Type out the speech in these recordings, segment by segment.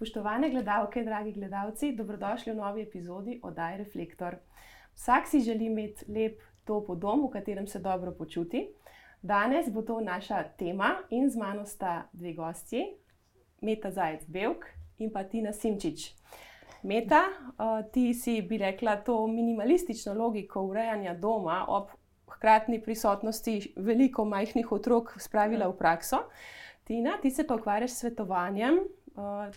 Spoštovane gledalke, dragi gledalci, dobrodošli v novi epizodi Odaj Reflektor. Vsak si želi imeti lep top v domu, v katerem se dobro počuti. Danes bo to naša tema in z mano sta dve gostji, Meta Zajec Belk in pa Tina Simčič. Meta, ti si bi rekla to minimalistično logiko urejanja doma ob hkratni prisotnosti veliko majhnih otrok spravila v prakso. Tina, ti se pa ukvarjaš s svetovanjem,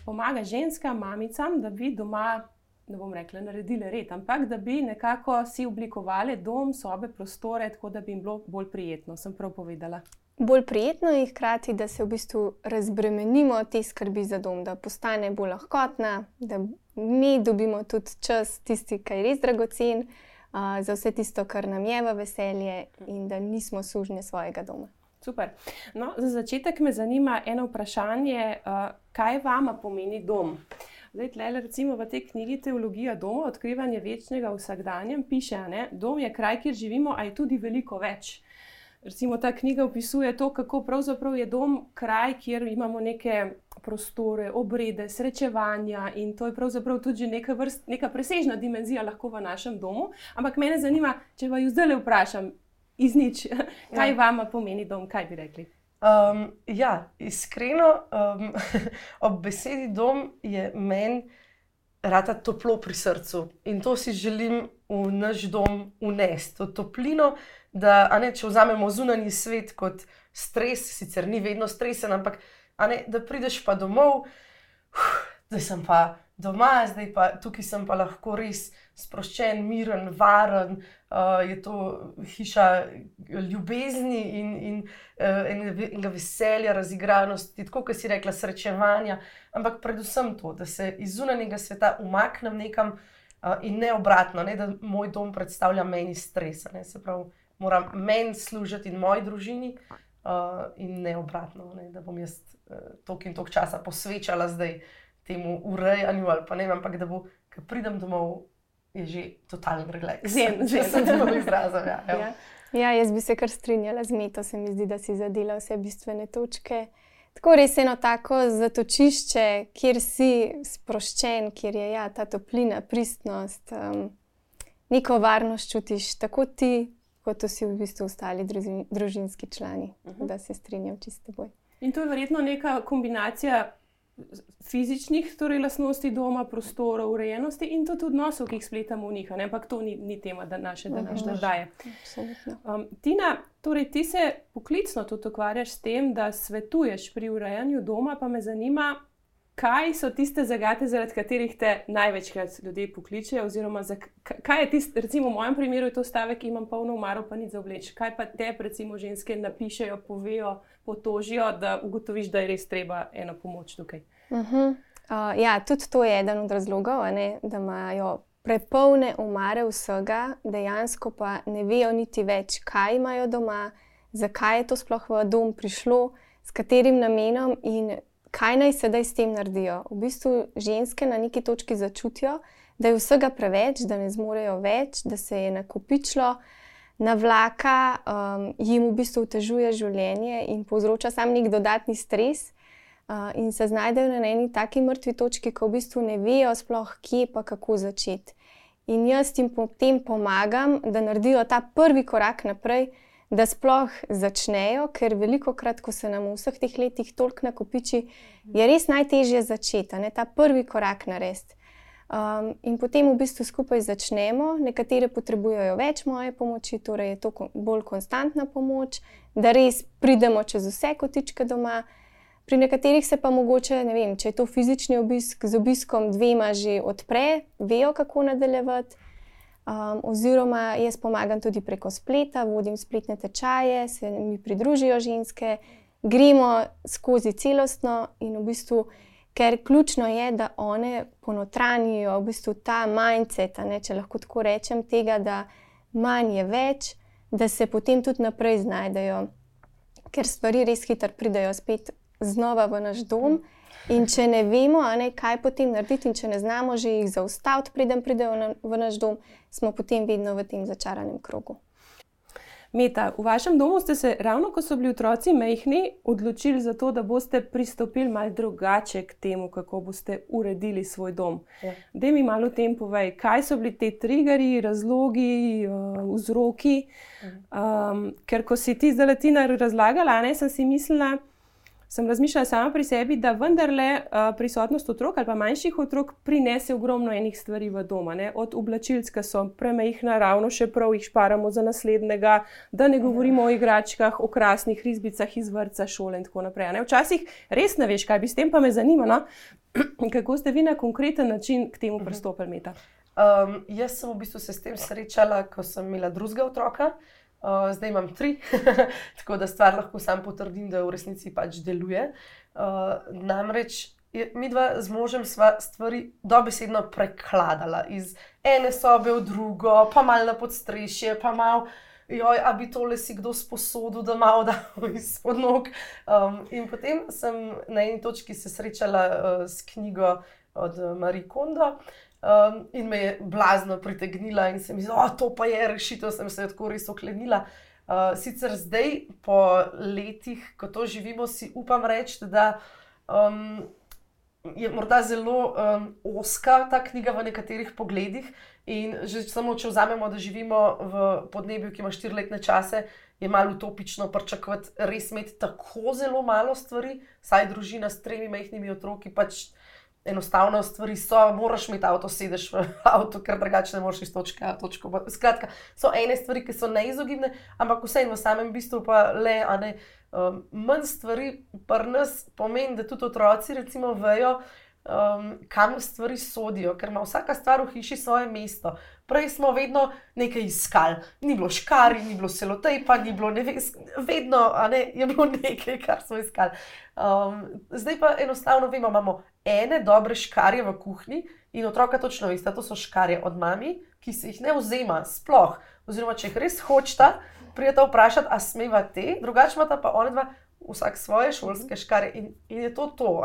pomaga ženskam, mamicam, da bi doma, ne bom rekla, naredili red, ampak da bi nekako si oblikovali dom, sobe, prostore, tako da bi jim bilo bolj prijetno. Sem prav povedala. Bolj prijetno je hkrati, da se v bistvu razbremenimo te skrbi za dom, da postane bolj lahkotna, da mi dobimo tudi čas, tisti, ki je res dragocen, uh, za vse tisto, kar nam je v veselje, in da nismo sužnji svojega doma. Super. No, za začetek me zanima eno vprašanje, uh, kaj vama pomeni dom? Zdaj, tle, recimo v tej knjigi Teologija doma, odkrivanje večnega vsakdanjem, piše, da dom je kraj, kjer živimo, a je tudi veliko več. Recimo ta knjiga opisuje to, kako pravzaprav je dom kraj, kjer imamo neke prostore, obrede, srečevanja in to je pravzaprav tudi neka, vrst, neka presežna dimenzija lahko v našem domu. Ampak mene zanima, če vaju zdaj le vprašam, iz nič. Kaj ja. vam pomeni dom, kaj bi rekli? Um, ja, iskreno, um, ob besedi dom je meni rata toplo pri srcu in to si želim v naš dom unesti. To toplino, da ne, če vzamemo zunanji svet kot stres, sicer ni vedno stresen, ampak ne, da prideš pa domov, uf, da sem pa doma, zdaj pa tukaj sem pa lahko res sproščen, miren, varen, uh, je to hiša ljubezni in, in uh, enega veselja, razigranosti, tako kot si rekla, srečevanja, ampak predvsem to, da se iz zunanjega sveta umaknem nekam uh, in ne obratno, ne, da moj dom predstavlja meni stres. Ne, se pravi, moram meni služiti in moji družini. Uh, in ne obratno, ne, da bom jaz uh, toliko in toliko časa posvečala zdaj uh, temu urejanju, ali pa ne vem, ampak da bo, ko pridem domov, je že totalno relaks. Zem, že sem zelo izrazen. Ja, ja. ja, jaz bi se kar strinjala z meto, se mi zdi, da si zadela vse bistvene točke. Tako res eno tako zatočišče, kjer si sproščen, kjer je ja, ta toplina, pristnost, um, neko varnost čutiš, tako ti, kot vsi v bistvu ostali družinski člani, uh mhm. -huh. da se strinjam čisto boj. In to je verjetno neka kombinacija fizičnih torej, lastnosti doma, prostora, urejenosti in tudi odnosov, ki jih spletamo v njih. Ampak to ni, ni tema da naše današnje zdaj. Um, Tina, torej, ti se poklicno tudi ukvarjaš s tem, da svetuješ pri urejanju doma, pa me zanima. Kaj so tiste zagate, zaradi katerih te največkrat ljudje pokličejo? Oziroma, kaj je tisto, recimo v mojem primeru, je to stavek, ki imam polno umaro, pa ni za obleč. Kaj pa te, recimo, ženske napišejo, povejo, potožijo, da ugotoviš, da je res treba eno pomoč tukaj. Uh -huh. uh, ja, tudi to je eden od razlogov, ne, da imajo prepolne umare vsega, dejansko pa ne vejo niti več, kaj imajo doma, zakaj je to sploh v dom prišlo, s katerim namenom in kaj naj sedaj s tem naredijo. V bistvu ženske na neki točki začutijo, da je vsega preveč, da ne zmorejo več, da se je nakopičilo na vlaka um, jim v bistvu otežuje življenje in povzroča sam nek dodatni stres, uh, in se znajdejo na eni taki mrtvi točki, ko v bistvu ne vejo sploh, kje pa kako začeti. In jaz jim potem pomagam, da naredijo ta prvi korak naprej, da sploh začnejo, ker veliko krat, ko se nam v vseh teh letih toliko nakopiči, je res najtežje začeti, ne ta prvi korak narediti. Um, in potem v bistvu skupaj začnemo. Nekatere potrebujejo več moje pomoči, torej je to bolj konstantna pomoč, da res pridemo čez vse kotičke doma. Pri nekaterih se pa mogoče, ne vem, če je to fizični obisk, z obiskom dvema že odpre, vejo, kako nadaljevati. Um, oziroma, jaz pomagam tudi preko spleta, vodim spletne tečaje, se mi pridružijo ženske, gremo skozi celostno in v bistvu ker ključno je, da one ponotranijo v bistvu ta mindset, ne, če lahko tako rečem, tega, da manj je več, da se potem tudi naprej znajdejo, ker stvari res hitro pridejo spet znova v naš dom. In če ne vemo, ne, kaj potem narediti, in če ne znamo že jih zaustaviti, preden pridejo na, v naš dom, smo potem vedno v tem začaranem krogu. Meta, v vašem domu ste se, ravno ko so bili otroci mehni, odločili za to, da boste pristopili malo drugače k temu, kako boste uredili svoj dom. Ja. Da mi malo o tem povej, kaj so bili te triggeri, razlogi, uh, vzroki. Um, ker ko si ti zdaj Latina razlagala, ne, sem si mislila, sem razmišljala sama pri sebi, da vendarle uh, prisotnost otrok ali pa manjših otrok prinese ogromno enih stvari v doma. Ne? Od oblačilc, ki so premehna, ravno še prav jih šparamo za naslednjega, da ne govorimo o igračkah, o krasnih risbicah iz vrca, šole in tako naprej. Ne? Včasih res ne veš, kaj bi s tem, pa me zanima, no? kako ste vi na konkreten način k temu pristopili, Meta. Um, jaz sem v bistvu se s tem srečala, ko sem imela drugega otroka. Uh, zdaj imam tri, tako da stvar lahko sam potrdim, da v resnici pač deluje. Uh, namreč mi dva z možem sva stvari dobesedno prekladala iz ene sobe v drugo, pa malo na podstrešje, pa malo. Joj, a bi tole si kdo sposodil, da malo da izpod nog. Um, in potem sem na eni točki se srečala uh, s knjigo od Marie Kondo, Um, in me je blazno pritegnila, in se mi zdi, da to pa je rešitev, sem se tako res oklenila. Uh, sicer zdaj, po letih, ko to živimo, si upam reči, da um, je morda zelo um, oska ta knjiga v nekaterih pogledih. In že samo, če vzamemo, da živimo v podnebju, ki ima štiriletne čase, je malo utopično pričakovati res imeti tako zelo malo stvari, saj družina s tremi majhnimi otroki pač enostavno stvari so, moraš imeti avto, sediš v avtu, ker drugače ne moreš iz točke A v točko B. Skratka, so ene stvari, ki so neizogibne, ampak vseeno v samem bistvu pa le, a ne. Um, manj stvari pri nas pomeni, da tudi otroci vejo, um, kam stvari sodijo, ker ima vsaka stvar v hiši svoje mesto. Prej smo vedno nekaj iskali, ni bilo škari, ni bilo selotej, pa ni bilo ne vedno ne, je bilo nekaj, kar smo iskali. Um, zdaj pa enostavno vemo, imamo ene dobre škarje v kuhinji in otroka točno veste, to so škarje od mami, ki se jih ne vzema sploh. Oziroma, če jih res hočeta, prijeta vprašati, a smeva te, drugače pa pa ona dva. Vsak svoje šolske škare in, in je to to.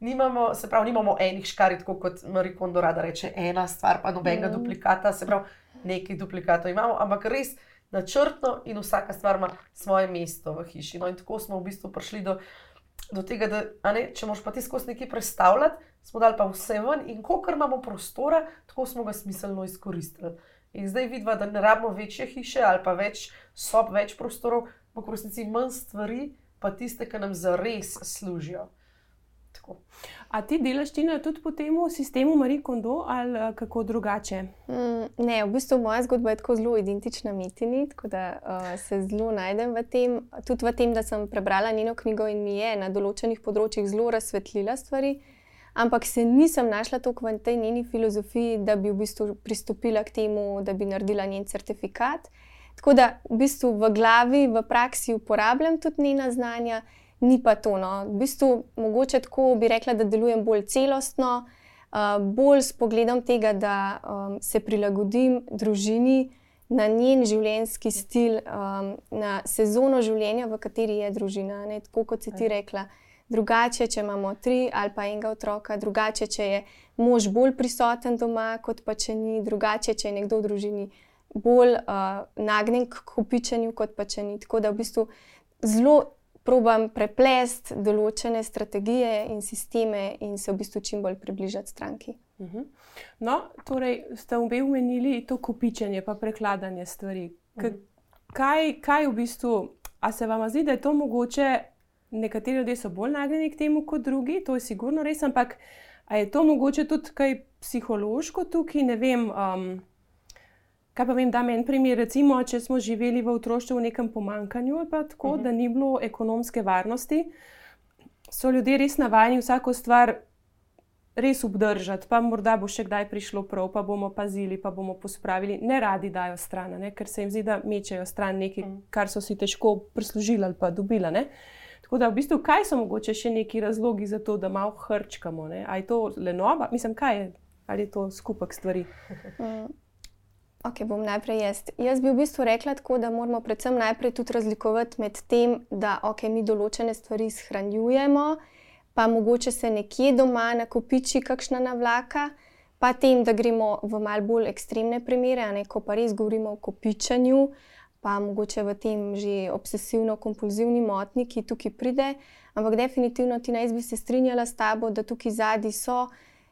Nimamo, se pravi, nimamo enih škar, tako kot Marie Kondo rada reče, ena stvar, pa nobenega mm. duplikata, se pravi, nekaj duplikatov imamo, ampak res načrtno in vsaka stvar ima svoje mesto v hiši. No, in tako smo v bistvu prišli do do tega, da ne, če moš pa ti skozi nekaj predstavljati, smo dali pa vse ven in kolikor imamo prostora, tako smo ga smiselno izkoristili. In zdaj vidimo, da ne rabimo večje hiše ali pa več sob, več prostorov, ampak v resnici manj stvari, pa tiste, ki nam zares služijo. Tako. A ti delaš ti tudi po tem sistemu Marie Kondo ali eh, kako drugače? Mm, ne, v bistvu moja zgodba je tako zelo identična Mitini, tako da uh, se zelo najdem v tem. Tudi v tem, da sem prebrala njeno knjigo in mi je na določenih področjih zelo razsvetlila stvari. Ampak se nisem našla tako v tej njeni filozofiji, da bi v bistvu pristopila k temu, da bi naredila njen certifikat. Tako da v bistvu v glavi, v praksi uporabljam tudi njena znanja ni pa to. No. V bistvu, mogoče tako bi rekla, da delujem bolj celostno, uh, bolj s pogledom tega, da um, se prilagodim družini na njen življenjski stil, um, na sezono življenja, v kateri je družina. Ne. Tako kot si ti rekla. Drugače, če imamo tri ali pa enega otroka, drugače, če je mož bolj prisoten doma, kot pa če ni, drugače, če je nekdo v družini bolj uh, nagnjen k kopičenju, kot pa če ni. Tako da v bistvu zelo probam preplesti določene strategije in sisteme in se v bistvu čim bolj približati stranki. Mhm. No, torej, ste obe omenili to kopičenje, pa prekladanje stvari. K mhm. kaj, kaj v bistvu, a se vam zdi, da je to mogoče? Nekateri ljudje so bolj nagnjeni k temu kot drugi, to je sigurno res, ampak je to mogoče tudi kaj psihološko tukaj, ne vem. Um, Kaj pa vem, da meni primer, recimo, če smo živeli v otroštvu v nekem pomankanju, ali pa tako, uh mhm. -huh. da ni bilo ekonomske varnosti, so ljudje res navajeni vsako stvar res obdržati, pa morda bo še kdaj prišlo prav, pa bomo pazili, pa bomo pospravili. Ne radi dajo stran, ne? ker se jim zdi, da mečejo stran nekaj, uh mhm. -huh. kar so si težko prislužili ali pa dobili. Ne? Tako da, v bistvu, kaj so mogoče še neki razlogi za to, da malo hrčkamo? Ali je to lenoba, mislim, kaj je, ali je to skupek stvari? Ok, bom najprej jaz. Jaz bi v bistvu rekla tako, da moramo predvsem najprej tudi razlikovati med tem, da okay, mi določene stvari shranjujemo, pa mogoče se nekje doma nakopiči kakšna navlaka, pa tem, da gremo v mal bolj ekstremne primere, ne, ko pa res govorimo o kopičanju. pa mogoče v tem že obsesivno-kompulzivni motnji, ki tukaj pride. Ampak definitivno ti naj bi se strinjala s tabo, da tukaj zadnji so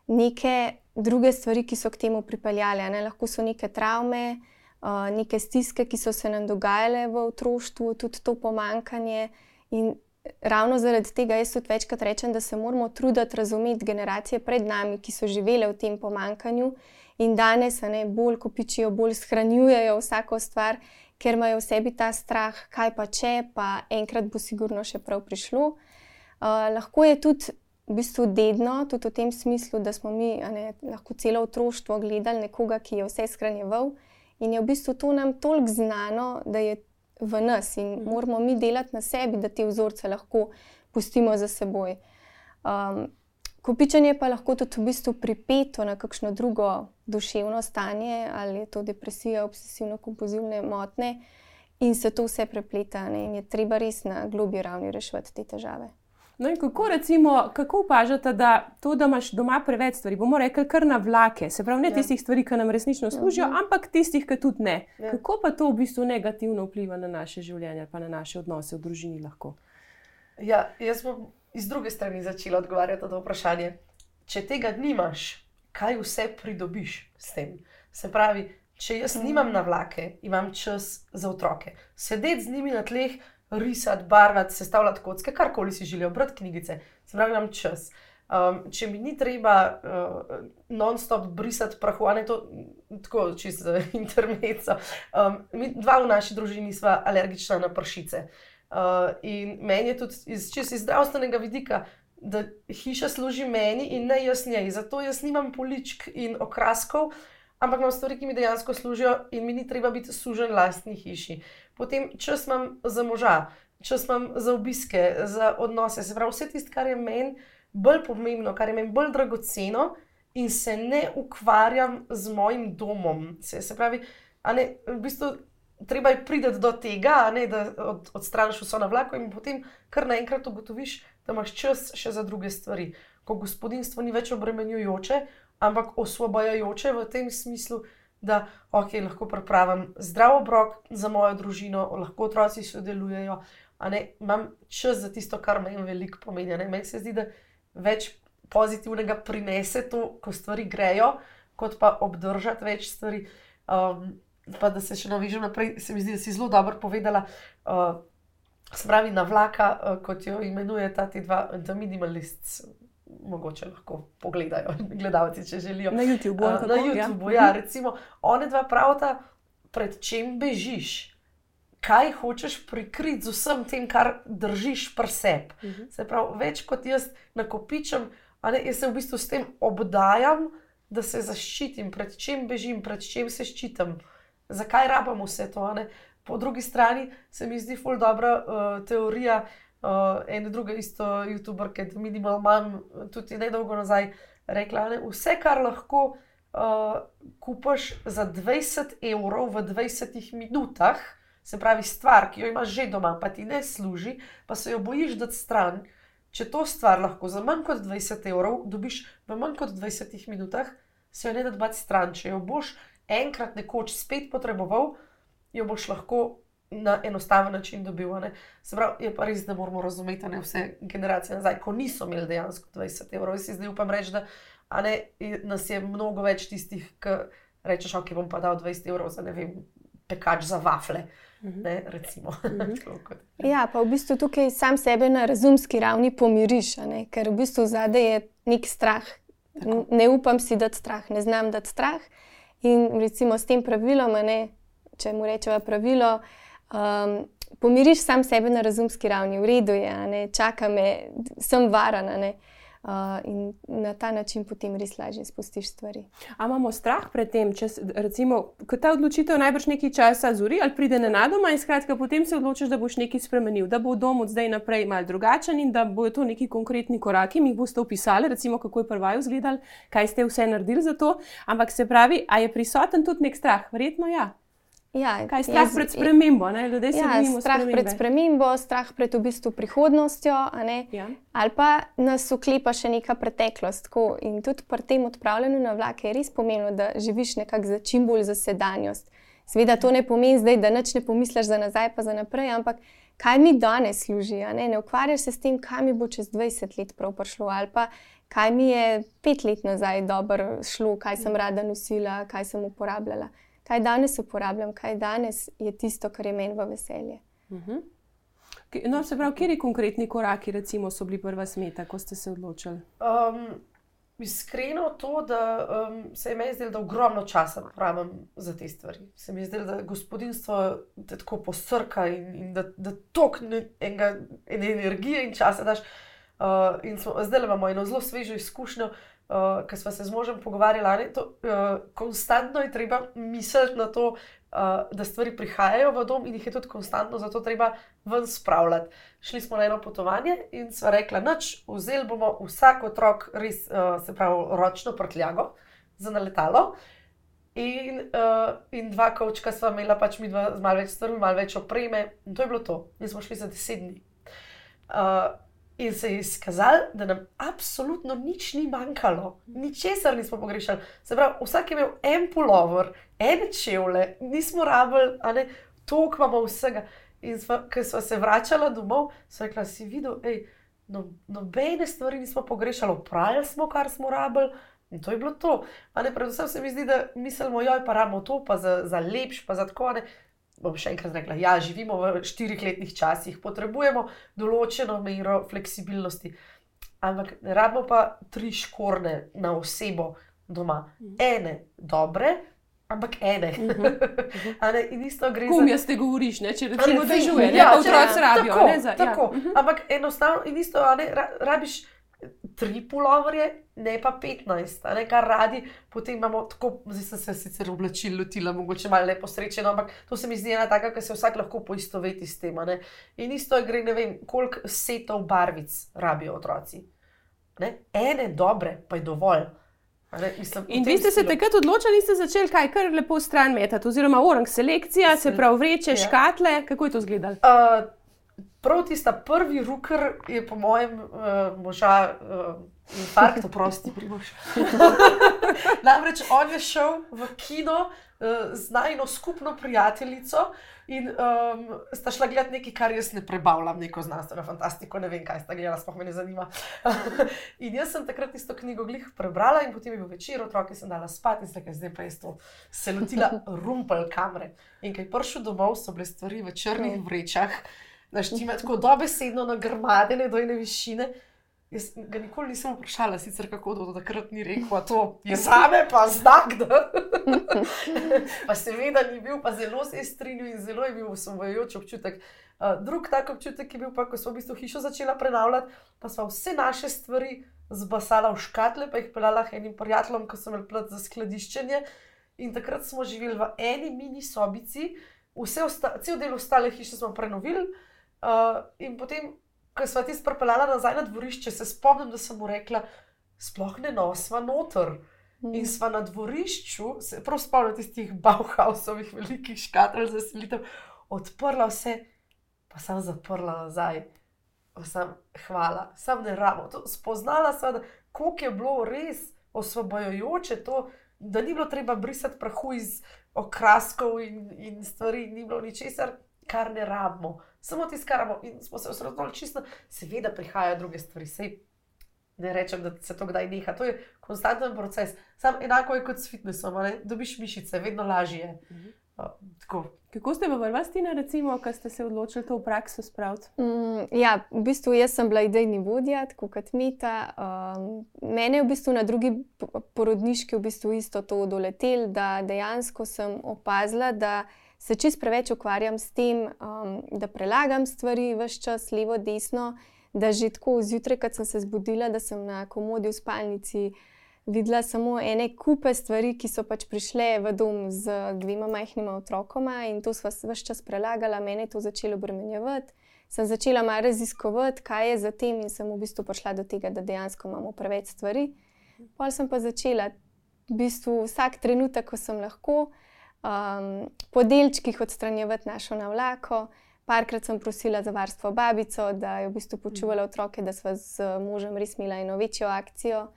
neke druge stvari, ki so k temu pripeljale. Ne? Lahko so neke travme, uh, neke stiske, ki so se nam dogajale v otroštvu, tudi to pomankanje. In ravno zaradi tega jaz tudi večkrat rečem, da se moramo truditi razumeti generacije pred nami, ki so živele v tem pomankanju in danes ne, bolj kopičijo, bolj shranjujejo vsako stvar, ker imajo v sebi ta strah, kaj pa če, pa enkrat bo sigurno še prav prišlo. Uh, lahko je tudi v bistvu dedno, tudi v tem smislu, da smo mi ne, lahko celo otroštvo gledali nekoga, ki je vse shranjeval in je v bistvu to nam toliko znano, da je v nas in mhm. moramo mi delati na sebi, da te vzorce lahko pustimo za seboj. Um, Kopičenje pa lahko tudi v bistvu pripeto na kakšno drugo duševno stanje, ali je to depresija, obsesivno-kompulzivne motnje, in se to vse prepleta, ne? in je treba res na globi ravni reševati te težave. No, in kako recimo, kako opažate, da to, da imaš doma preveč stvari, bomo rekli, kar na vlake, se pravi, ne ja. tistih stvari, ki nam resnično služijo, mhm. -huh. ampak tistih, ki tudi ne. Ja. Kako pa to v bistvu negativno vpliva na naše življenje, pa na naše odnose v družini lahko? Ja, jaz bom iz druge strani začela odgovarjati na to vprašanje. Če tega nimaš, kaj vse pridobiš s tem? Se pravi, če jaz nimam na vlake, imam čas za otroke, sedeti z njimi na tleh risati, barvati, sestavljati kocke, karkoli si želijo, brati knjigice, se pravi, imam čas. Um, če mi ni treba uh, non-stop brisati prahu, ali to tako čisto za intermezzo. Um, mi dva v naši družini smo alergična na pršice. Uh, in meni je tudi iz čisto iz zdravstvenega vidika, da hiša služi meni in ne jaz njej. Zato jaz nimam poličk in okraskov, ampak imam stvari, ki mi dejansko služijo in mi ni treba biti sužen lastni hiši. Potem čas imam za moža, čas imam za obiske, za odnose. Se pravi, vse tisto, kar je meni bolj pomembno, kar je meni bolj dragoceno, in se ne ukvarjam z mojim domom. Se, se pravi, ne, v bistvu. Treba je priti do tega, ne, da od, odstraniš vse na vlaku, in potem kar naenkrat ugotoviš, da imaš čas še za druge stvari. Ko gospodinstvo ni več obremenjujoče, ampak osvobajajoče v tem smislu, da okay, lahko pripravim zdrav obrok za mojo družino, lahko otroci sodelujejo. Imam čas za tisto, kar meni veliko pomeni. Meni se zdi, da več pozitivnega prinese to, ko stvari grejo, kot pa obdržati več stvari. Um, pa da se še navežem naprej, se mi zdi, da si zelo dobro povedala. Uh, Spravi na vlaka, uh, kot jo imenuje ta dva, da minimalist mogoče lahko pogledajo, gledalci, če želijo. Na YouTubu, uh, na ja. YouTubu ja. ja, recimo, one dva pravita, pred čem bežiš. Kaj hočeš prikriti z vsem tem, kar držiš pri sebi? Uh mhm. -huh. Se pravi, več kot jaz nakopičem, ali jaz se v bistvu s tem obdajam, da se zaščitim, pred čem bežim, pred čem se ščitim, zakaj rabimo vse to. Po drugi strani se mi zdi ful dobra uh, teorija, uh, uh, ena druga, isto YouTuber, ki je minimal manj, tudi ne dolgo nazaj, rekla, da vse, kar lahko uh, kupaš za 20 evrov v 20 minutah, se pravi stvar, ki jo imaš že doma, pa ti ne služi, pa se jo bojiš dati stran. Če to stvar lahko za manj kot 20 evrov dobiš v manj kot 20 minutah, se jo ne da dati stran. Če jo boš enkrat nekoč spet potreboval, jo boš lahko na enostaven način dobil. Pravi, je pa res, da moramo razumeti ne, vse generacije nazaj, ko niso imeli dejansko 20 evrov. Jaz si zdaj upam reči, da ne, nas je mnogo več tistih, ki rečeš, ok, bom pa dal 20 evrov za ne vem, pekač za wafle. Mhm. Ne, mhm. ja, pa v bistvu tukaj sam sebe na razumski ravni pomiriš, ne? ker v bistvu zadaj je nek strah. Tako. Ne upam si dati strah, ne znam dati strah. In recimo s tem pravilom, ne, če mu rečemo pravilo, uh, um, pomiriš sam sebe na razumski ravni, v redu je, čaka me, sem varana. Uh, in na ta način potem res lažje spustiš stvari. Ali imamo strah pred tem, da ta odločitev najbrž nekaj časa zori ali pride na nadoma, in skratka, potem se odločiš, da boš nekaj spremenil, da bo dom od zdaj naprej mal drugačen in da bodo to neki konkretni koraki, mi jih boste opisali, recimo kako je prvaj izgledal, kaj ste vse naredili za to. Ampak se pravi, a je prisoten tudi nek strah? Verjetno ja. Ja, Kaj strah jaz, pred spremembo? Ja, strah pred spremembo, strah pred v bistvu prihodnostjo, ja. ali pa nas uklepa še neka preteklost. Tako. In tudi pri tem odpravljanju na vlake je res pomembno, da živiš nekako za čim bolj za sedanjost. Sveda to ne pomeni zdaj, da nič ne pomisliš za nazaj, pa za naprej, ampak kaj mi danes služi. Ne? ne ukvarjaš se s tem, kaj mi bo čez 20 let prav prišlo, ali pa kaj mi je pet let nazaj dobro šlo, kaj sem rada nosila, kaj sem uporabljala. Kaj danes uporabljam, kaj danes je tisto, kar je meni v veselje. Uh mhm. -huh. No, se pravi, kje konkretni koraki recimo, so bili prva smeta, ko ste se odločili? Um, iskreno to, da um, se je meni zdelo, da ogromno časa porabim za te stvari. Se mi je zdelo, da gospodinstvo tako posrka in, in da, da tok enega, ene energije in časa daš. Uh, in smo, zdaj imamo eno zelo svežo izkušnjo, uh, ker smo se z možem pogovarjali. To, uh, konstantno je treba misliti na to, uh, da stvari prihajajo v dom in jih je tudi konstantno, zato treba ven spravljati. Šli smo na eno potovanje in sva rekla, noč, vzeli bomo vsak otrok, res uh, se pravi, ročno prtljago za naletalo. In, uh, in dva kočka sva imela, pač mi dva z malo več strun, malo več opreme, in to je bilo to. In smo šli za deset dni. Uh, In se je izkazalo, da nam absolutno nič ni manjkalo, ničesar nismo pogrešali. Se pravi, vsak je imel en pulover, en čevlje, nismo rabili, a ne toliko imamo vsega. In ko smo se vračali domov, so rekli: si videl, hej, no, nobene stvari nismo pogrešali, upravili smo, kar smo rabili. In to je bilo to. Ne, predvsem se mi zdi, da mislimo, joj, pa ramo to, pa za, za lepš, pa za tako. Ne bom še enkrat rekla, ja, živimo v štirih letnih časih, potrebujemo določeno mero fleksibilnosti. Ampak rabimo pa tri škorne na osebo doma. Mhm. Ene dobre. Ampak ene. Uh -huh, uh -huh. In isto gre za. Jaz te govoriš, ne? če rečemo, da žuje, ja, ne, otroci rabijo. Tako, ne, za, tako. Ja. Uh -huh. Ampak enostavno, in isto, ne, rabiš tri puloverje, ne pa petnajst, ne kar radi. Potem imamo tako, zdaj sem se sicer oblačil, lotila, mogoče malo neposrečeno, ampak to se mi zdi ena taka, ki se vsak lahko poistoveti s tem. Ne? In isto je, gre, ne vem, koliko setov barvic rabijo otroci. Ne? Ene dobre, pa je dovolj. Ne, mislim, in vi ste se takrat odločili, ste začeli kaj kar lepo stran metati, oziroma orang selekcija, se pravi vreče, ja. škatle, kako je to izgledalo? Uh, prav tista prvi ruker je, po mojem, uh, moža uh, infarkt, oprosti, primoš. Namreč on je šel v kino uh, z najno skupno prijateljico. In um, sta šla gledati nekaj, kar jaz ne prebavljam, neko znanstveno fantastiko, ne vem, kaj sta gledala, sploh me ne zanima. in jaz sem takrat isto knjigo glih prebrala, in potem je bil večer, otroke sem dala spati, in zdaj, zdaj pa je to se lotila rumpel kamere. In kaj prišel domov, so bile stvari v črnih vrečah. Znaš, ti imaš tako dobesedno nagrmadene do ene višine. Jaz ga nikoli nisem vprašala, sicer kako do takrat ni rekel, da je za me, pa znak. pa seveda ni bil, pa zelo se je strinjal in zelo je bil usvojujoč občutek. Uh, drug tak občutek je bil, pa, ko smo v bistvu hišo začela prenavljati, pa smo vse naše stvari zbasala v škatle, pa jih pelala enim prijateljem, ko sem imel plat za skladiščenje. In takrat smo živeli v eni mini sobici, vse cel del ostale hiše smo prenovili. Uh, in potem, ko smo ti spropeljali nazaj na dvorišče, se spomnim, da sem mu rekla, sploh ne nosva noter. Mm. In smo na dvorišču, se prav spomnim tistih Bauhausovih velikih škatel za selitev, odprla vse, pa sem zaprla nazaj. Sam, hvala, sem ne ramo. To, spoznala sem, koliko je bilo res osvobojujoče to, da ni bilo treba brisati prahu iz okraskov in, in stvari, ni bilo ničesar, kar ne rabimo samo tiskaramo in smo se osredotočili čisto, seveda prihajajo druge stvari. Sej ne rečem, da se to kdaj neha, to je konstanten proces. Sam enako je kot s fitnessom, ne? dobiš mišice, vedno lažje je. Mhm. Kako ste v Hrvastini, recimo, ko ste se odločili to v prakso spraviti? Mm, ja, v bistvu jaz sem bila idejni vodja, tako kot Mita. Um, mene je v bistvu na drugi porodniški v bistvu isto to doletel, da dejansko sem opazila, da se čist preveč ukvarjam s tem, um, da prelagam stvari vse čas, levo, desno, da že tako zjutraj, ko sem se zbudila, da sem na komodi v spalnici videla samo ene kupe stvari, ki so pač prišle v dom z dvema majhnima otrokoma in to sva vse čas prelagala, mene je to začelo obremenjevati. Sem začela malo raziskovati, kaj je za tem, in sem v bistvu prišla do tega, da dejansko imamo preveč stvari. Pa sem pa začela v bistvu vsak trenutek, ko sem lahko, um, po delčkih odstranjevati našo navlako. Parkrat sem prosila za varstvo babico, da je v bistvu počuvala otroke, da smo z možem res imeli eno večjo akcijo.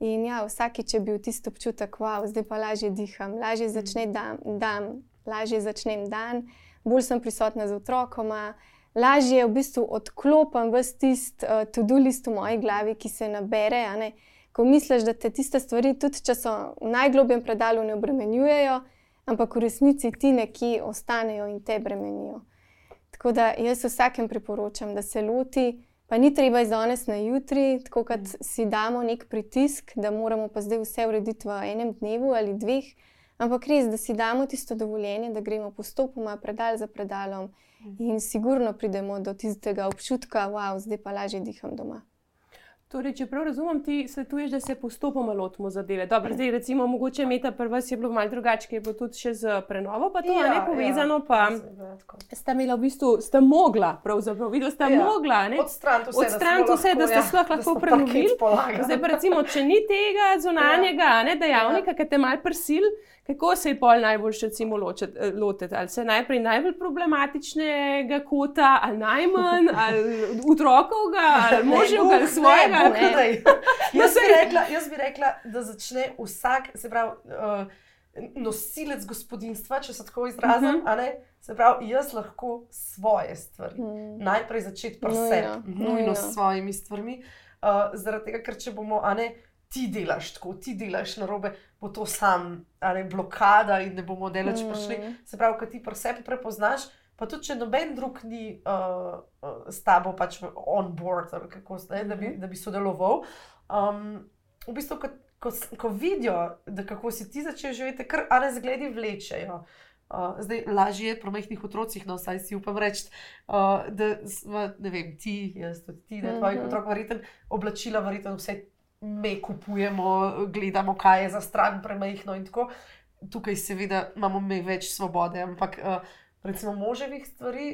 In ja, vsakič je bil tisto občutek, da wow, zdaj pa lažje diham, lažje začne dan, dan lažje začnem dan, bolj sem prisotna z otrokoma, lažje v bistvu odklopim vse tisto uh, to-do list v moji glavi, ki se nabere. Ko misliš, da te tiste stvari, tudi če so v najglobjem predalu, ne obremenjujejo, ampak v resnici ti nekje ostanejo in te bremenijo. Tako da jaz vsakem priporočam, da se loti, pa ni treba iz danes na jutri, tako kot mm. si damo nek pritisk, da moramo pa zdaj vse urediti v enem dnevu ali dveh, ampak res, da si damo tisto dovoljenje, da gremo postopoma, predal za predalom mm. in sigurno pridemo do tistega občutka, wow, zdaj pa lažje diham doma. Torej, če prav razumem, ti svetuješ, da se postopoma lotimo zadeve. Dobro, zdaj, recimo, mogoče meta prva je bilo malo drugače, ker je bilo tudi še z prenovo, pa to ja, ne povezano. Ja. Pa sta imela v bistvu, sta mogla, pravzaprav, videla sta ja. mogla, ne? Odstraniti vse, Odstran vse, da ste ja, sploh lahko prenovili. Zdaj, pa recimo, če ni tega zunanjega, ja. ne, dejavnika, ja. ki te mal prsil. Kako se je pol najbolj eh, lotiti? Ali se najprej najbolj problematičnega kota, ali najmanj, ali otrokovega, ali moževega, ali svojega? Ne, ne. Ne. Jaz, bi rekla, jaz bi rekla, da začne vsak, se pravi, uh, nosilec gospodinstva, če se tako izrazim. Uh -huh. Se pravi, jaz lahko svoje stvari. Hmm. Najprej začeti pri no, sebi, ja. nujno s svojimi stvarmi. Uh, zaradi tega, ker če bomo, a ne ti delaš tako, ti delaš na robe, bo to sam, ali blokada in ne bomo delati, če prišli. Mm. Se pravi, kad ti pri sebi prepoznaš, pa tudi če noben drug ni uh, uh, s tabo pač on board, kako, ne, da, bi, mhm. da bi sodeloval. Um, v bistvu, ko, ko, ko vidijo, da kako si ti začel živeti, kar ane zgledi vlečejo. Uh, zdaj, lažje je pri majhnih otrocih, no, saj si upam reči, uh, da smo, ne vem, ti, jaz tudi ti, ne, tvojih mm -hmm. otrok, verjetno oblačila, verjetno vse mi kupujemo, gledamo, kaj je za stran premajhno in tako. Tukaj, seveda, imamo mi več svobode, ampak uh, recimo moževih stvari.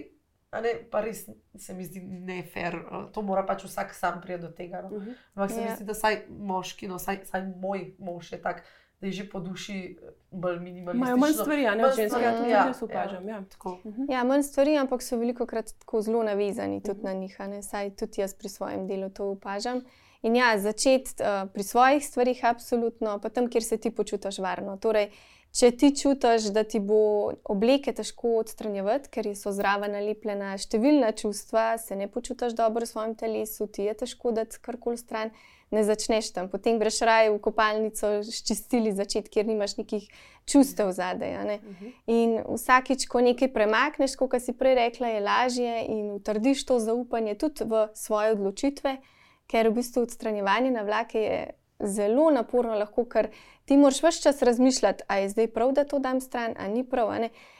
Ne, pa res se mi zdi ne fair, eh, to mora pač vsak sam priti do tega. No. Uh -huh. Ampak se yeah. mi ja. zdi, da saj moški, no, saj, saj moj mož je tak, da je že po duši eh, bolj minimalističen. Imajo manj stvari, ne več ženske, ja, tudi jaz opažam. Ja, ja, uh -huh. ja, manj stvari, ampak so veliko krat tako zelo navezani tudi uh -huh. na njih. Saj tudi jaz pri svojem delu to opažam. Uh, In ja, začeti uh, pri svojih stvarih, absolutno, pa tam, kjer se ti počutiš varno. Torej, če ti čutiš, da ti bo obleke težko odstranjevati, ker so zraven nalepljena številna čustva, se ne počutiš dobro v svojem telesu, ti je težko dati karkoli stran. Ne začneš tam, potem greš raje v kopalnico, ščistili začeti, kjer nimaš nekih čustev zadaj. Ne? Uh mhm. -huh. In vsakič, ko nekaj premakneš, kot si prej rekla, je lažje in utrdiš to zaupanje tudi v svoje odločitve ker v bistvu odstranjevanje na vlake je zelo naporno, lahko, ker ti moraš vse čas razmišljati, ali je zdaj prav, da to dam stran, ali ni prav.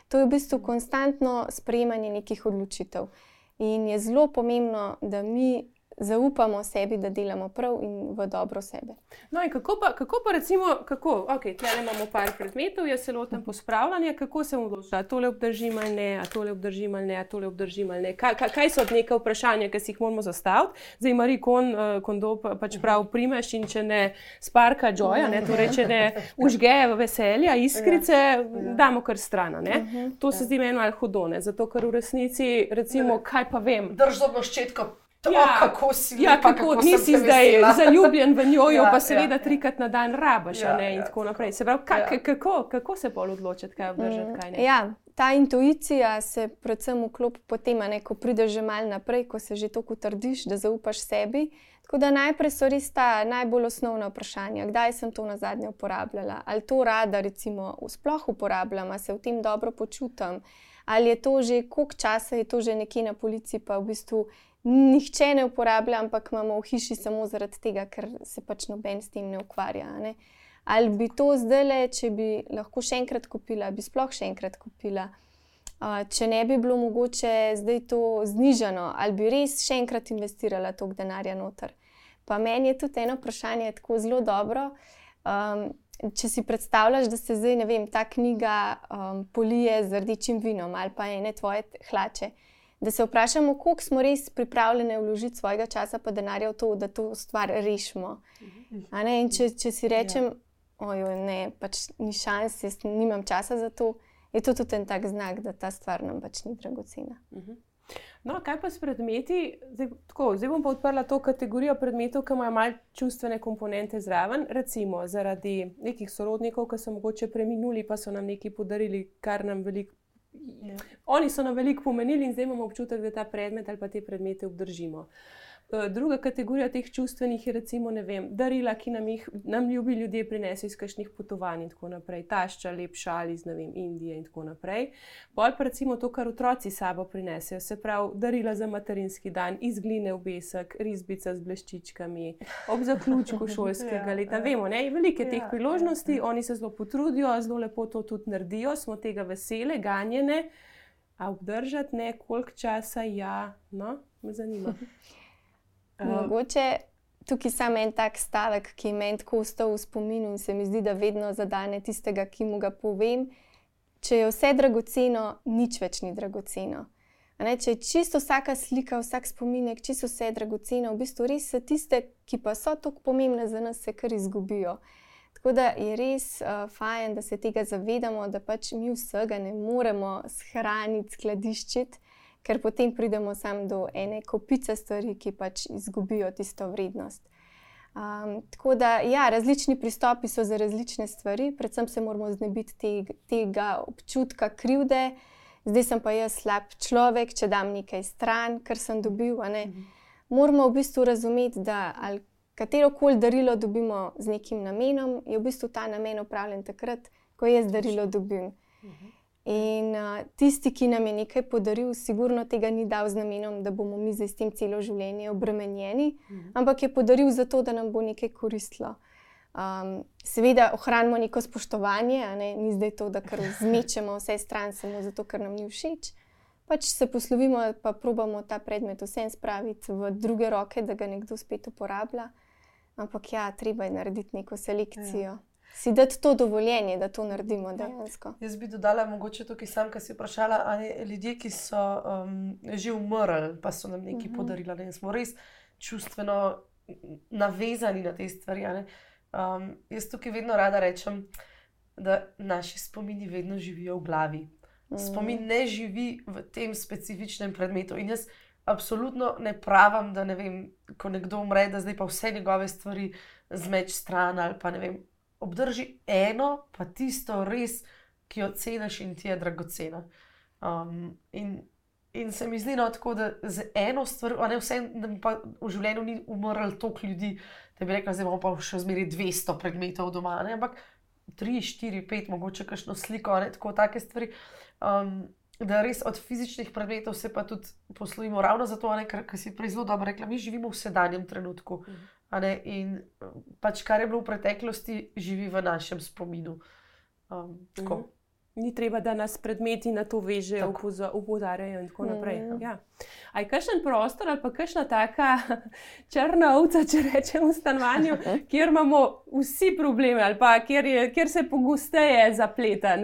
To je v bistvu konstantno sprejemanje nekih odločitev. In je zelo pomembno, da mi zaupamo sebi, da delamo prav in v dobro sebe. No, in kako pa, kako pa recimo, kako, okay, tukaj imamo par predmetov, jaz se lotim pospravljanja, kako se mu odloča, da tole obdržim ali ne, a tole obdržim ali ne, a tole obdržim ali ne. Kaj, kaj so neke vprašanja, ki si jih moramo zastaviti? Zdaj, Mari Kon, uh, kondo pač prav primeš in če ne sparka joja, ne, torej če ne užge veselja, iskrice, ja, ja. damo kar stran. Mhm. To se zdi meni malo hudone, zato ker v resnici, recimo, kaj pa vem. Držo ščetko To, ja, kako si ja, kako, kako nisi zdaj zaljubljen v njo, ja, pa seveda ja. trikrat na dan rabaš. Ja, in ja, tako naprej. Se pravi, kak, ja. kako, kako se bolj odločiti, kaj obdržati, kaj ne. Mm, ja, ta intuicija se predvsem vklopi potem, ne, ko prideš že mal naprej, ko se že tako trdiš, da zaupaš sebi. Tako da najprej so res ta najbolj osnovna vprašanja, kdaj sem to na zadnje uporabljala, ali to rada, recimo, sploh uporabljam, ali se v tem dobro počutim, ali je to že, koliko časa je to že nekje na policiji, pa v bistvu nihče ne uporablja, ampak imamo v hiši samo zaradi tega, ker se pač noben s tem ne ukvarja. Ne? Ali bi to zdaj le, če bi lahko še enkrat kupila, bi sploh še enkrat kupila. Uh, če ne bi bilo mogoče zdaj to znižano, ali bi res še enkrat investirala toliko denarja noter. Pa meni je tudi eno vprašanje tako zelo dobro. Um, če si predstavljaš, da se zdaj, ne vem, ta knjiga um, polije z rdečim vinom ali pa ene tvoje hlače da se vprašamo, koliko smo res pripravljeni vložiti svojega časa in denarja v to, da to stvar rešimo. In če, če si rečem, ojoj, ne, pač ni šans, jaz nimam časa za to, je to tudi en tak znak, da ta stvar nam pač ni dragocena. No, kaj pa s predmeti? Zdaj, tako, zdaj bom pa odprla to kategorijo predmetov, ki imajo malo čustvene komponente zraven. Recimo zaradi nekih sorodnikov, ki so mogoče preminuli, pa so nam nekaj podarili, kar nam veliko. Ja. Oni so nam veliko pomenili in zdaj imamo občutek, da ta predmet ali pa te predmete obdržimo. Eh, druga kategorija teh čustvenih je recimo vem, darila, ki nam jih nam ljubi ljudje prinesejo iz kakšnih potovanj in tako naprej, tašča, lep šal iz vem, Indije in tako naprej. Bolj pa recimo to, kar otroci sabo prinesejo, se pravi darila za materinski dan, iz gline obesek, risbica z bleščičkami, ob zaključku šolskega ja, leta. Ja. Vemo, ne, velike teh ja, priložnosti, ja, oni se zelo potrudijo, zelo lepo to tudi naredijo, smo tega vesele, ganjene. A obdržati ne, koliko časa, ja, no, me zanima. Uh, Mogoče tukaj samo en tak stavek, ki je meni tako ostal v spominu in se mi zdi, da vedno zadane tistega, ki mu ga povem. Če je vse dragoceno, nič več ni dragoceno. Ne, če je čisto vsaka slika, vsak spominek, čisto vse je dragoceno, v bistvu res so tiste, ki pa so tako pomembne za nas, se kar izgubijo. Tako da je res uh, fajn, da se tega zavedamo, da pač mi vsega ne moremo shraniti, skladiščiti ker potem pridemo sam do ene kopice stvari, ki pač izgubijo tisto vrednost. Um, tako da, ja, različni pristopi so za različne stvari, predvsem se moramo znebiti te, tega občutka krivde. Zdaj sem pa jaz slab človek, če dam nekaj stran, kar sem dobil. Mhm. Moramo v bistvu razumeti, da katero koli darilo dobimo z nekim namenom, je v bistvu ta namen upravljen takrat, ko jaz darilo dobim. Mhm. In uh, tisti, ki nam je nekaj podaril, sigurno tega ni dal z namenom, da bomo mi zdaj s tem celo življenje obremenjeni, mhm. ampak je podaril zato, da nam bo nekaj koristilo. Um, seveda, ohranimo neko spoštovanje, ne? ni zdaj to, da kar zmečemo vse stran, samo zato, ker nam ni všeč. Pač se poslovimo, pa probamo ta predmet vsem spraviti v druge roke, da ga nekdo spet uporablja. Ampak ja, treba je narediti neko selekcijo. Ja si dati to dovoljenje, da to naredimo ja. dejansko. Ja. Jaz bi dodala, mogoče tukaj sam, ki si vprašala, ali ljudje, ki so um, že umrli, pa so nam nekaj mhm. -huh. podarili, da smo res čustveno navezani na te stvari. Um, jaz tukaj vedno rada rečem, da naši spomini vedno živijo v glavi. Spomin ne živi v tem specifičnem predmetu. In jaz absolutno ne pravim, da ne vem, ko nekdo umre, da zdaj pa vse njegove stvari zmeč stran ali pa ne vem, obdrži eno, pa tisto res, ki jo ceniš in ti je dragocena. Um, in, in se mi zdi, no, tako, da z eno stvar, a ne vse, da pa v življenju ni umrlo toliko ljudi, da bi rekla, da imamo pa še zmeri 200 predmetov doma, ne? ampak 3, 4, 5, mogoče kakšno sliko, ne tako take stvari. Um, Da res od fizičnih predmetov se pa tudi poslovimo, ravno zato, ker si prej zelo dobro rekla, mi živimo v sedanjem trenutku. Mhm. In pač kar je bilo v preteklosti, živi v našem spominu. Um, mm. Ni treba, da nas predmeti na to vežejo, upozorjajo in tako naprej. Mm. Ja. Aj kakšen prostor ali pa kakšna taka črna ovca, če rečemo, v stanovanju, kjer imamo vsi probleme ali pa kjer, je, kjer se pogosteje zapleta.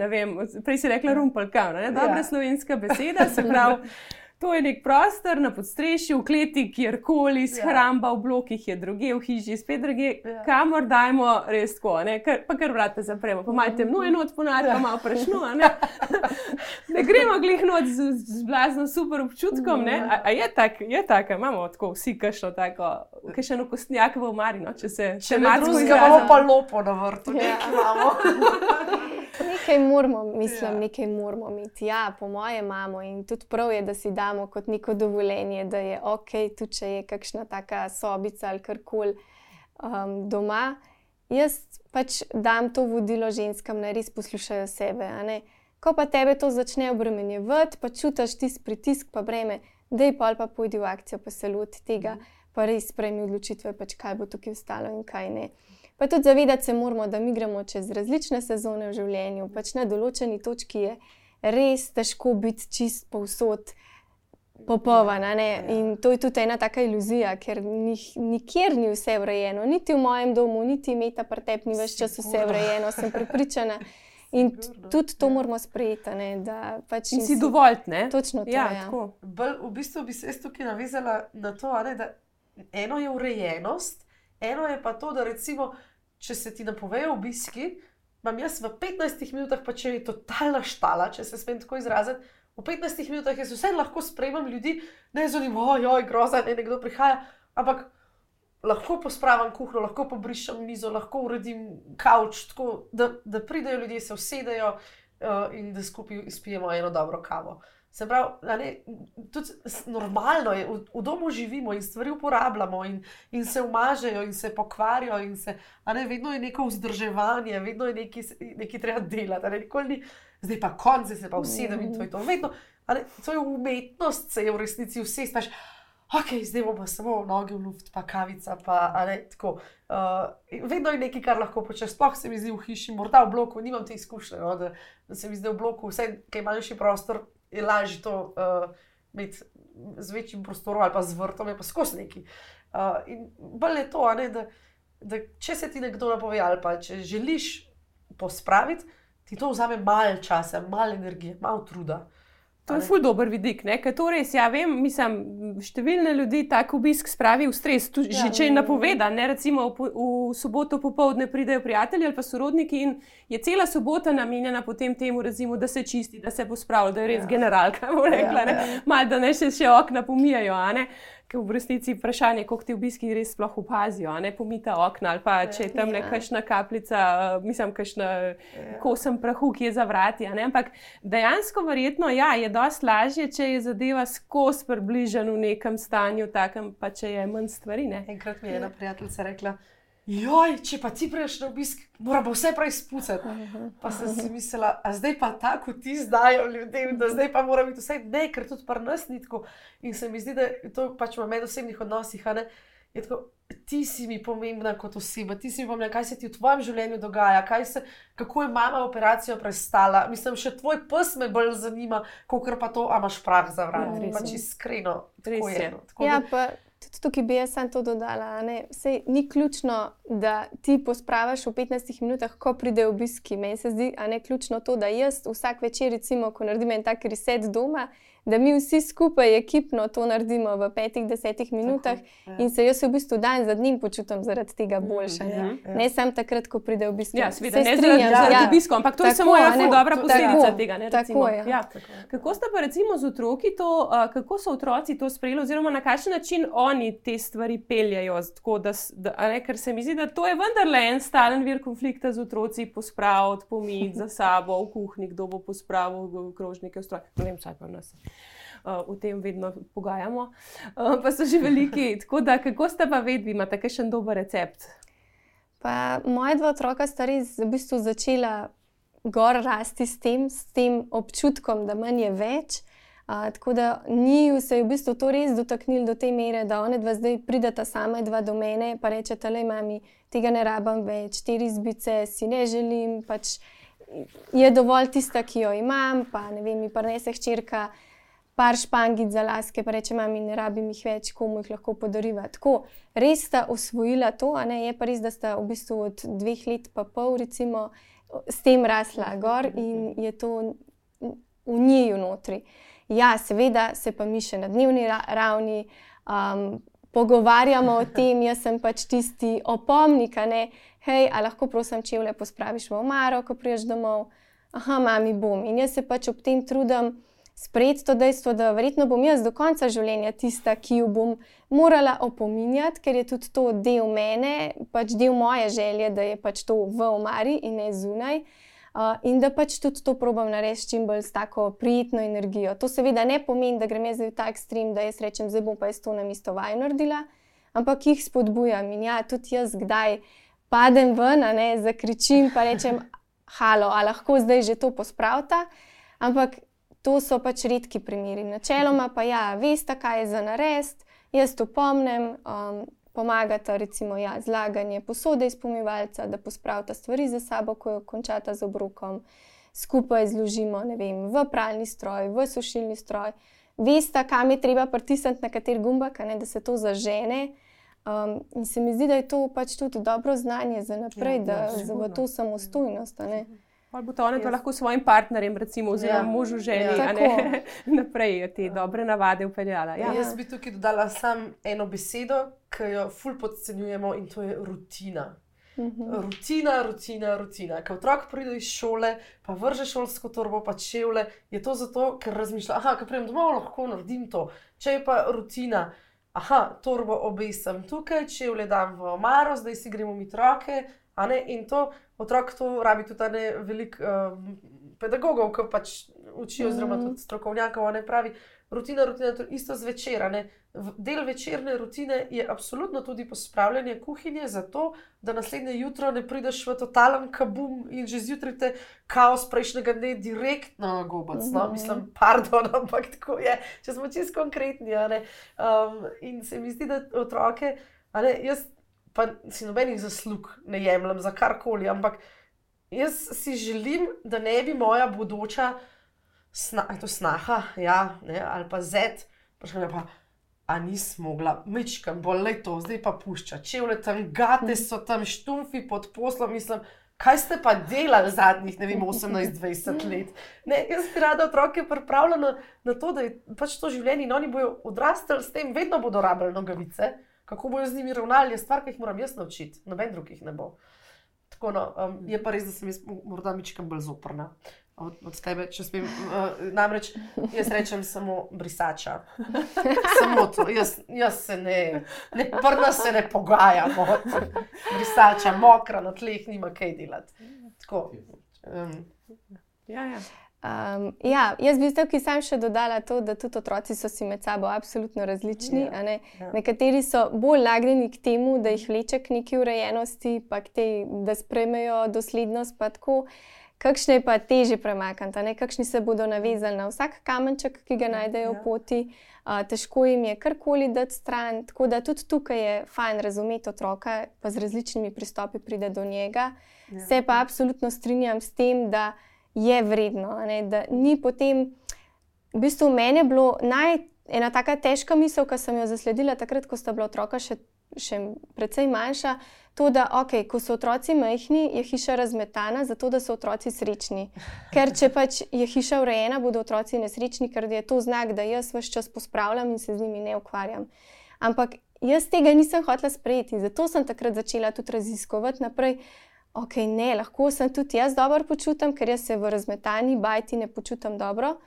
Prej si rekla rumpelka, dobra ja. slovenska beseda, se pravi. To je nek prostor na podstrešju, v kleti, kjerkoli, shramba ja. v blokih je druge, v hiši spet druge, ja. kamor dajmo res tako, kar, pa kar vrate zapremo, pa malo temno je noč ponarja, ja. malo prešno. Ne? ne gremo glih noč z, z blazno super občutkom, ja. a, a je tako, je tako, imamo tako vsi kašno tako, kašno kostnjak v omarino, če se še malo zgodi. Imamo pa lopo na vrtu, ja. imamo. nekaj moramo, mislim, ja. nekaj moramo imeti. Ja, po mojem imamo in tudi prav je, da si damo kot neko dovoljenje, da je ok, tudi če je kakšna taka sobica ali karkoli um, doma. Jaz pač dam to vodilo ženskam, da res poslušajo sebe. Ko pa tebe to začne obremenjevati, pa čutiš tisti pritisk, pa breme, da je pa ali pa pojdi v akcijo, pa se loti tega, mm. pa res sprejmi odločitve, pač kaj bo tukaj ostalo in kaj ne. Pa tudi zavedati se moramo, da mi gremo čez različne sezone v življenju, pač na določeni točki je res težko biti čist povsod. Popoln, ja. in to je tudi ena taka iluzija, ker nikjer ni vse urejeno, niti v mojem domu, niti meta pretep, ni več čas vse urejeno, sem pripričana. In tudi to moramo sprejeti. Ne, pač in si dovolj, ne? Točno to. Ja, ja. Bel, v bistvu bi se jaz tukaj navezala na to, ne, da eno je urejenost, eno je pa to, da recimo če se ti napovejo obiski, imam jaz v 15 minutah, pa če je totalna štala, če se smem tako izraziti, v 15 minutah jaz vse lahko sprejemam ljudi, ne zanimivo, ojoj, groza, ne nekdo prihaja, ampak lahko pospravim kuhno, lahko pobrišem mizo, lahko uredim kavč, tako da, da pridejo ljudje, se usedejo uh, in da skupaj izpijemo eno dobro kavo. Se pravi, ne, tudi normalno je, v, v domu živimo in stvari uporabljamo, in, in se umažejo, in se pokvarijo, in se, ne, vedno je neko vzdrževanje, vedno je nekaj, treba delati. Ne, ni, zdaj pa konce, se pa usedem in to je to. Vedno, ne, to je umetnost, se je v resnici vse staš ok, zdaj bomo samo noge v luft, pa kavica. Pa, ne, uh, vedno je nekaj, kar lahko počneš. Sploh se mi zdi v hiši, morda v bloku, nimam te izkušnje, no, da, da se mi zdi v bloku, vse, kaj manjši prostor, je lažje to uh, imeti z večjim prostorom ali pa z vrtom, je pa skozi neki. Uh, in bolj je to, ne, da, da če se ti nekdo napove ali pa če želiš pospraviti, ti to vzame malo časa, malo energije, malo truda. Uh, To je ful dober vidik. Ker to res, ja, vem, mislim, številne ljudi tako obisk spravi v stres. Tu, ja, že če je napovedan, ne, recimo v, v soboto popovdne pridejo prijatelji ali pa sorodniki in je cela sobota namenjena potem temu, recimo, da se čisti, da se pospravlja, da je res ja. generalka. Rekla, ja, ja. Mal, da ne še, še okna pomijajo ker v resnici vprašanje, koliko ti obiski res sploh opazijo, ne pomita okna ali pa če je tam nekakšna kapljica, mislim, kakšna ja. kosem prahu, ki je za vrati. Ampak dejansko verjetno ja, je dosti lažje, če je zadeva skozi približen v nekem stanju, takem pa če je manj stvari. Ne? Enkrat mi je ena prijateljica rekla. Joj, če pa ti prejš na obisk, mora pa vse prej spucati. Pa sem si mislila, a zdaj pa tako ti zdajo ljudem, da zdaj pa mora biti vse ne, ker tudi par nas ni tako. In se mi zdi, da je to pač v medosebnih odnosih, a ne. Je tako, ti si mi pomembna kot oseba, ti si mi pomembna, kaj se ti v tvojem življenju dogaja, se, kako je mama operacijo prestala. Mislim, še tvoj pes me bolj zanima, kot pa to, a imaš prah za vrati. Ja, pač iskreno, res je. No. Ja, pa Tudi tukaj bi jaz samo to dodala. Sej, ni ključno, da ti pospravaš v 15 minutah, ko pride obiski. Meni se zdi, da je ključno to, da jaz vsak večer, recimo, ko naredim en tak reset doma, da mi vsi skupaj ekipno to naredimo v petih, desetih minutah tako, ja. in se jaz v bistvu dan za dnem počutim zaradi tega mhm, boljše. Ja, ja. Ne samo takrat, ko pride obisk. Ja, seveda, ne strinjam se z ja. obiskom, ampak to tako, je samo ena dobra posledica tako, tega. Ne, tako, ja. Ja. Kako ste pa recimo z otroki to, uh, kako so otroci to sprejeli, oziroma na kakšen način oni te stvari peljajo? Tako, da, da, ne, ker se mi zdi, da to je vendarle en stalen vir konflikta z otroci, pospraviti, pomiti za sabo, v kuhinji, kdo bo pospravil krožnike, stroj. Ne vem, kaj pa nas o tem vedno pogajamo, pa so že veliki. Tako da, kako ste pa vedeli, imate še en dober recept? Pa moja dva otroka sta res v bistvu začela gor rasti s tem, s tem občutkom, da manj je več. Uh, tako da ni se v bistvu to res dotaknil do te mere, da one dva zdaj prideta sama dva do mene in rečeta: Le mami, tega ne rabim več, te rizbice si ne želim. Pač je dovolj tista, ki jo imam, pa ne vem, mi pa ne se hčerka par špangic za laske, pa reče: Mami, ne rabim jih več, komu jih lahko podariva. Tako res sta osvojila to, a ne je pa res, da sta v bistvu od dveh let pa pol, recimo, s tem rasla gor in je to v njiju notri. Ja, seveda se pa mi še na dnevni ravni. Um, Pogovarjamo o tem, jaz sem pač tisti opomnik, ne, hej, a lahko prosim, če vle pospraviš v omaro, ko priješ domov. Aha, mami, bom. In jaz se pač ob tem trudim, sprejeti to dejstvo, da verjetno bom jaz do konca življenja tista, ki jo bom morala opominjati, ker je tudi to del mene, pač del moje želje, da je pač to v omari in ne zunaj. Uh, in da pač tudi to probam narediti čim bolj s tako prijetno energijo. To seveda ne pomeni, da grem jaz v ta ekstrem, da jaz rečem, zdaj bom pa jaz to na isto vaj naredila, ampak jih spodbujam in ja, tudi jaz kdaj padem ven, ne, zakričim pa rečem, halo, a lahko zdaj že to pospravta. Ampak to so pač redki primeri. Načeloma pa ja, veste, kaj je za narest, jaz to pomnim, um, pomagata recimo ja, zlaganje posode iz pomivalca, da pospravita stvari za sabo, ko jo končata z obrokom, skupaj zložimo vem, v pralni stroj, v sušilni stroj. Veste, kam je treba pritisniti na kater gumbak, ne, da se to zažene. Um, in se mi zdi, da je to pač tudi dobro znanje za naprej, ja, da ja, za to samostojnost. Ali bo to ona ja. lahko svojim partnerjem, recimo, oziroma ja. možu, ženi, ja. ne, naprej te dobre navade upeljala. Ja. Jaz bi tukaj dodala samo eno besedo, ki jo ful podcenjujemo in to je rutina. Mhm. Rutina, rutina, rutina. Ko otrok pride iz šole, pa vrže šolsko torbo, pa čevlje, je to zato, ker razmišlja, aha, ko pridem domov, lahko naredim to. Če je pa rutina, aha, torbo obesam tukaj, čevlje dam v omaro, zdaj si gremo mi roke. In to otrok to rabi tudi ne velik um, pedagogov, ki pač učijo, oziroma Mhm. tudi strokovnjakov, ne pravi. Rutina, rutina, isto zvečer. Del večerne rutine je absolutno tudi pospravljanje kuhinje, zato da naslednje jutro ne prideš v totalen kabum in že zjutraj te kaos prejšnjega dne direktno gobac. No? Mhm. Mislim, pardon, ampak tako je, če smo čisto konkretni. Um, in se mi zdi, da otroke, ne, jaz pa si nobenih zaslug ne jemljem za karkoli, ampak jaz si želim, da ne bi moja bodoča sna, to snaha, ja, ne, ali pa zet, prišla pa. A nisem mogla, mečkam, bolj le to, zdaj pa pušča. Čevlje tam, gate so tam, štumfi pod poslom, mislim, kaj ste pa delali zadnjih, ne vem, 18-20 let. Ne, jaz bi rada otroke pripravila na, na to, da je pač to življenje in oni bodo odrastali s tem, vedno bodo rabljali nogavice. Kako bodo z njimi ravnali, je stvar, ki jih moram jaz naučiti, noben drugih ne bo. Tako, no, um, je pa res, da sem jaz mo- morda mičkam bolj zoprna od, od tebe, če smem. Uh, namreč jaz rečem samo brisača. Samo to, jaz, jaz se ne, ne prna se ne pogajamo. Brisača, mokra na tleh, nima kaj delati. Tako. Um, Ja, ja. Um, ja, jaz bi zdaj sam še dodala to, da tudi otroci so si med sabo absolutno različni. Ja, ne. ja. Nekateri so bolj nagnjeni k temu, da jih vleče k neki urejenosti, pa k tej, da sprejmejo doslednost. pa tako. Kakšne pa teže premakniti, kakšni se bodo navezali na vsak kamenček, ki ga najdejo ja. v poti, uh, težko jim je karkoli dati stran. Tako da tudi tukaj je fajn razumeti otroka, pa z različnimi pristopi pride do njega. Ja. Se pa absolutno strinjam s tem, da je vredno, ne, da ni potem. V bistvu meni je bilo naj, ena tako težka misel, ki sem jo zasledila takrat, ko sta bila otroka še, še precej manjša. To, da okay, ko so otroci majhni, je hiša razmetana, zato da so otroci srečni. Ker če pač je hiša urejena, bodo otroci nesrečni, ker je to znak, da jaz vse čas pospravljam in se z njimi ne ukvarjam. Ampak jaz tega nisem hotela sprejeti, zato sem takrat začela tudi raziskovati naprej. Ok, ne, lahko sem tudi jaz dobro počutim, ker jaz se v razmetani bajti ne počutim dobro.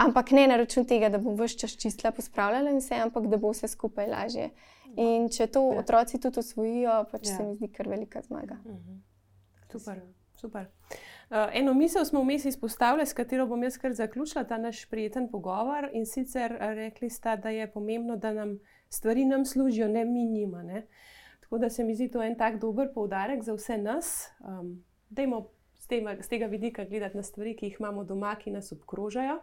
Ampak ne na račun tega, da bom vse čas čistila, pospravljala in vse, ampak da bo vse skupaj lažje. In če to Ja. otroci tudi osvojijo, pač Ja. se mi zdi kar velika zmaga. Super. Super. Uh, eno misel smo vmes izpostavili, s katero bom jaz kar zaključila ta naš prijeten pogovor. In sicer eh, rekli ste, da je pomembno, da nam stvari nam služijo, ne mi njima. Ne? Tako da se mi zdi to en tak dober poudarek za vse nas. Um, dajmo z, tema, z tega vidika gledati na stvari, ki jih imamo doma, ki nas obkrožajo.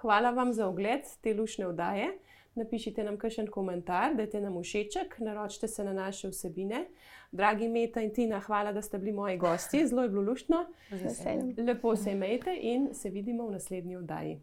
Hvala vam za ogled te lušne vdaje. Napišite nam kakšen komentar, dajte nam všeček, naročite se na naše vsebine. Dragi Meta in Tina, hvala, da ste bili moji gosti, zelo je bilo veseljem. Lepo se imejte in se vidimo v naslednji oddaji.